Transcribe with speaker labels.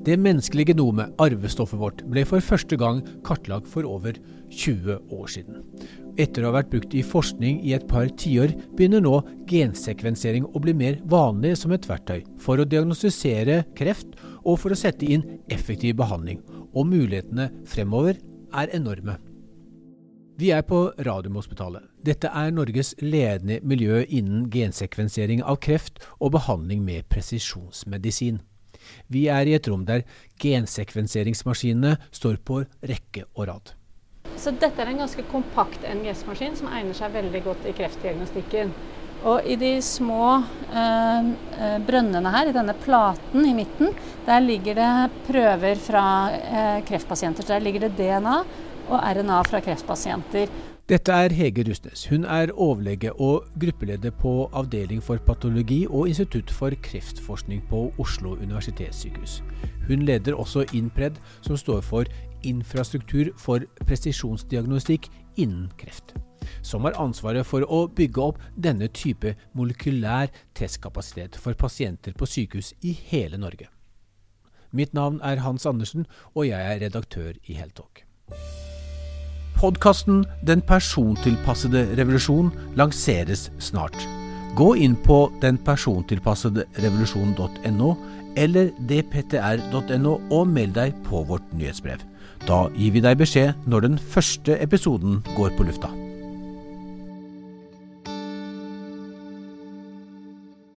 Speaker 1: Det menneskelige genomet, arvestoffet vårt, ble for første gang kartlagt for over 20 år siden. Etter å ha vært brukt i forskning i et par tiår, begynner nå gensekvensering å bli mer vanlig som et verktøy for å diagnostisere kreft og for å sette inn effektiv behandling. Og mulighetene fremover er enorme. Vi er på Radiumhospitalet. Dette er Norges ledende miljø innen gensekvensering av kreft og behandling med presisjonsmedisin. Vi er i et rom der gensekvenseringsmaskinene står på rekke og rad.
Speaker 2: Så dette er en ganske kompakt NGS-maskin som egner seg veldig godt i kreftdiagnostikken. Og i de små eh, eh, brønnene her, i denne platen i midten, der ligger det prøver fra eh, kreftpasienter. Der ligger det DNA og RNA fra kreftpasienter.
Speaker 1: Dette er Hege Rustnes. Hun er overlege og gruppeleder på Avdeling for patologi og Institutt for kreftforskning på Oslo universitetssykehus. Hun leder også INPRED, som står for Infrastruktur for presisjonsdiagnostikk innen kreft. Som har ansvaret for å bygge opp denne type molekylær testkapasitet for pasienter på sykehus i hele Norge. Mitt navn er Hans Andersen, og jeg er redaktør i Heltalk. Podkasten Den persontilpassede revolusjon lanseres snart. Gå inn på denpersontilpassederevolusjon.no eller dptr.no og meld deg på vårt nyhetsbrev. Da gir vi deg beskjed når den første episoden går på lufta.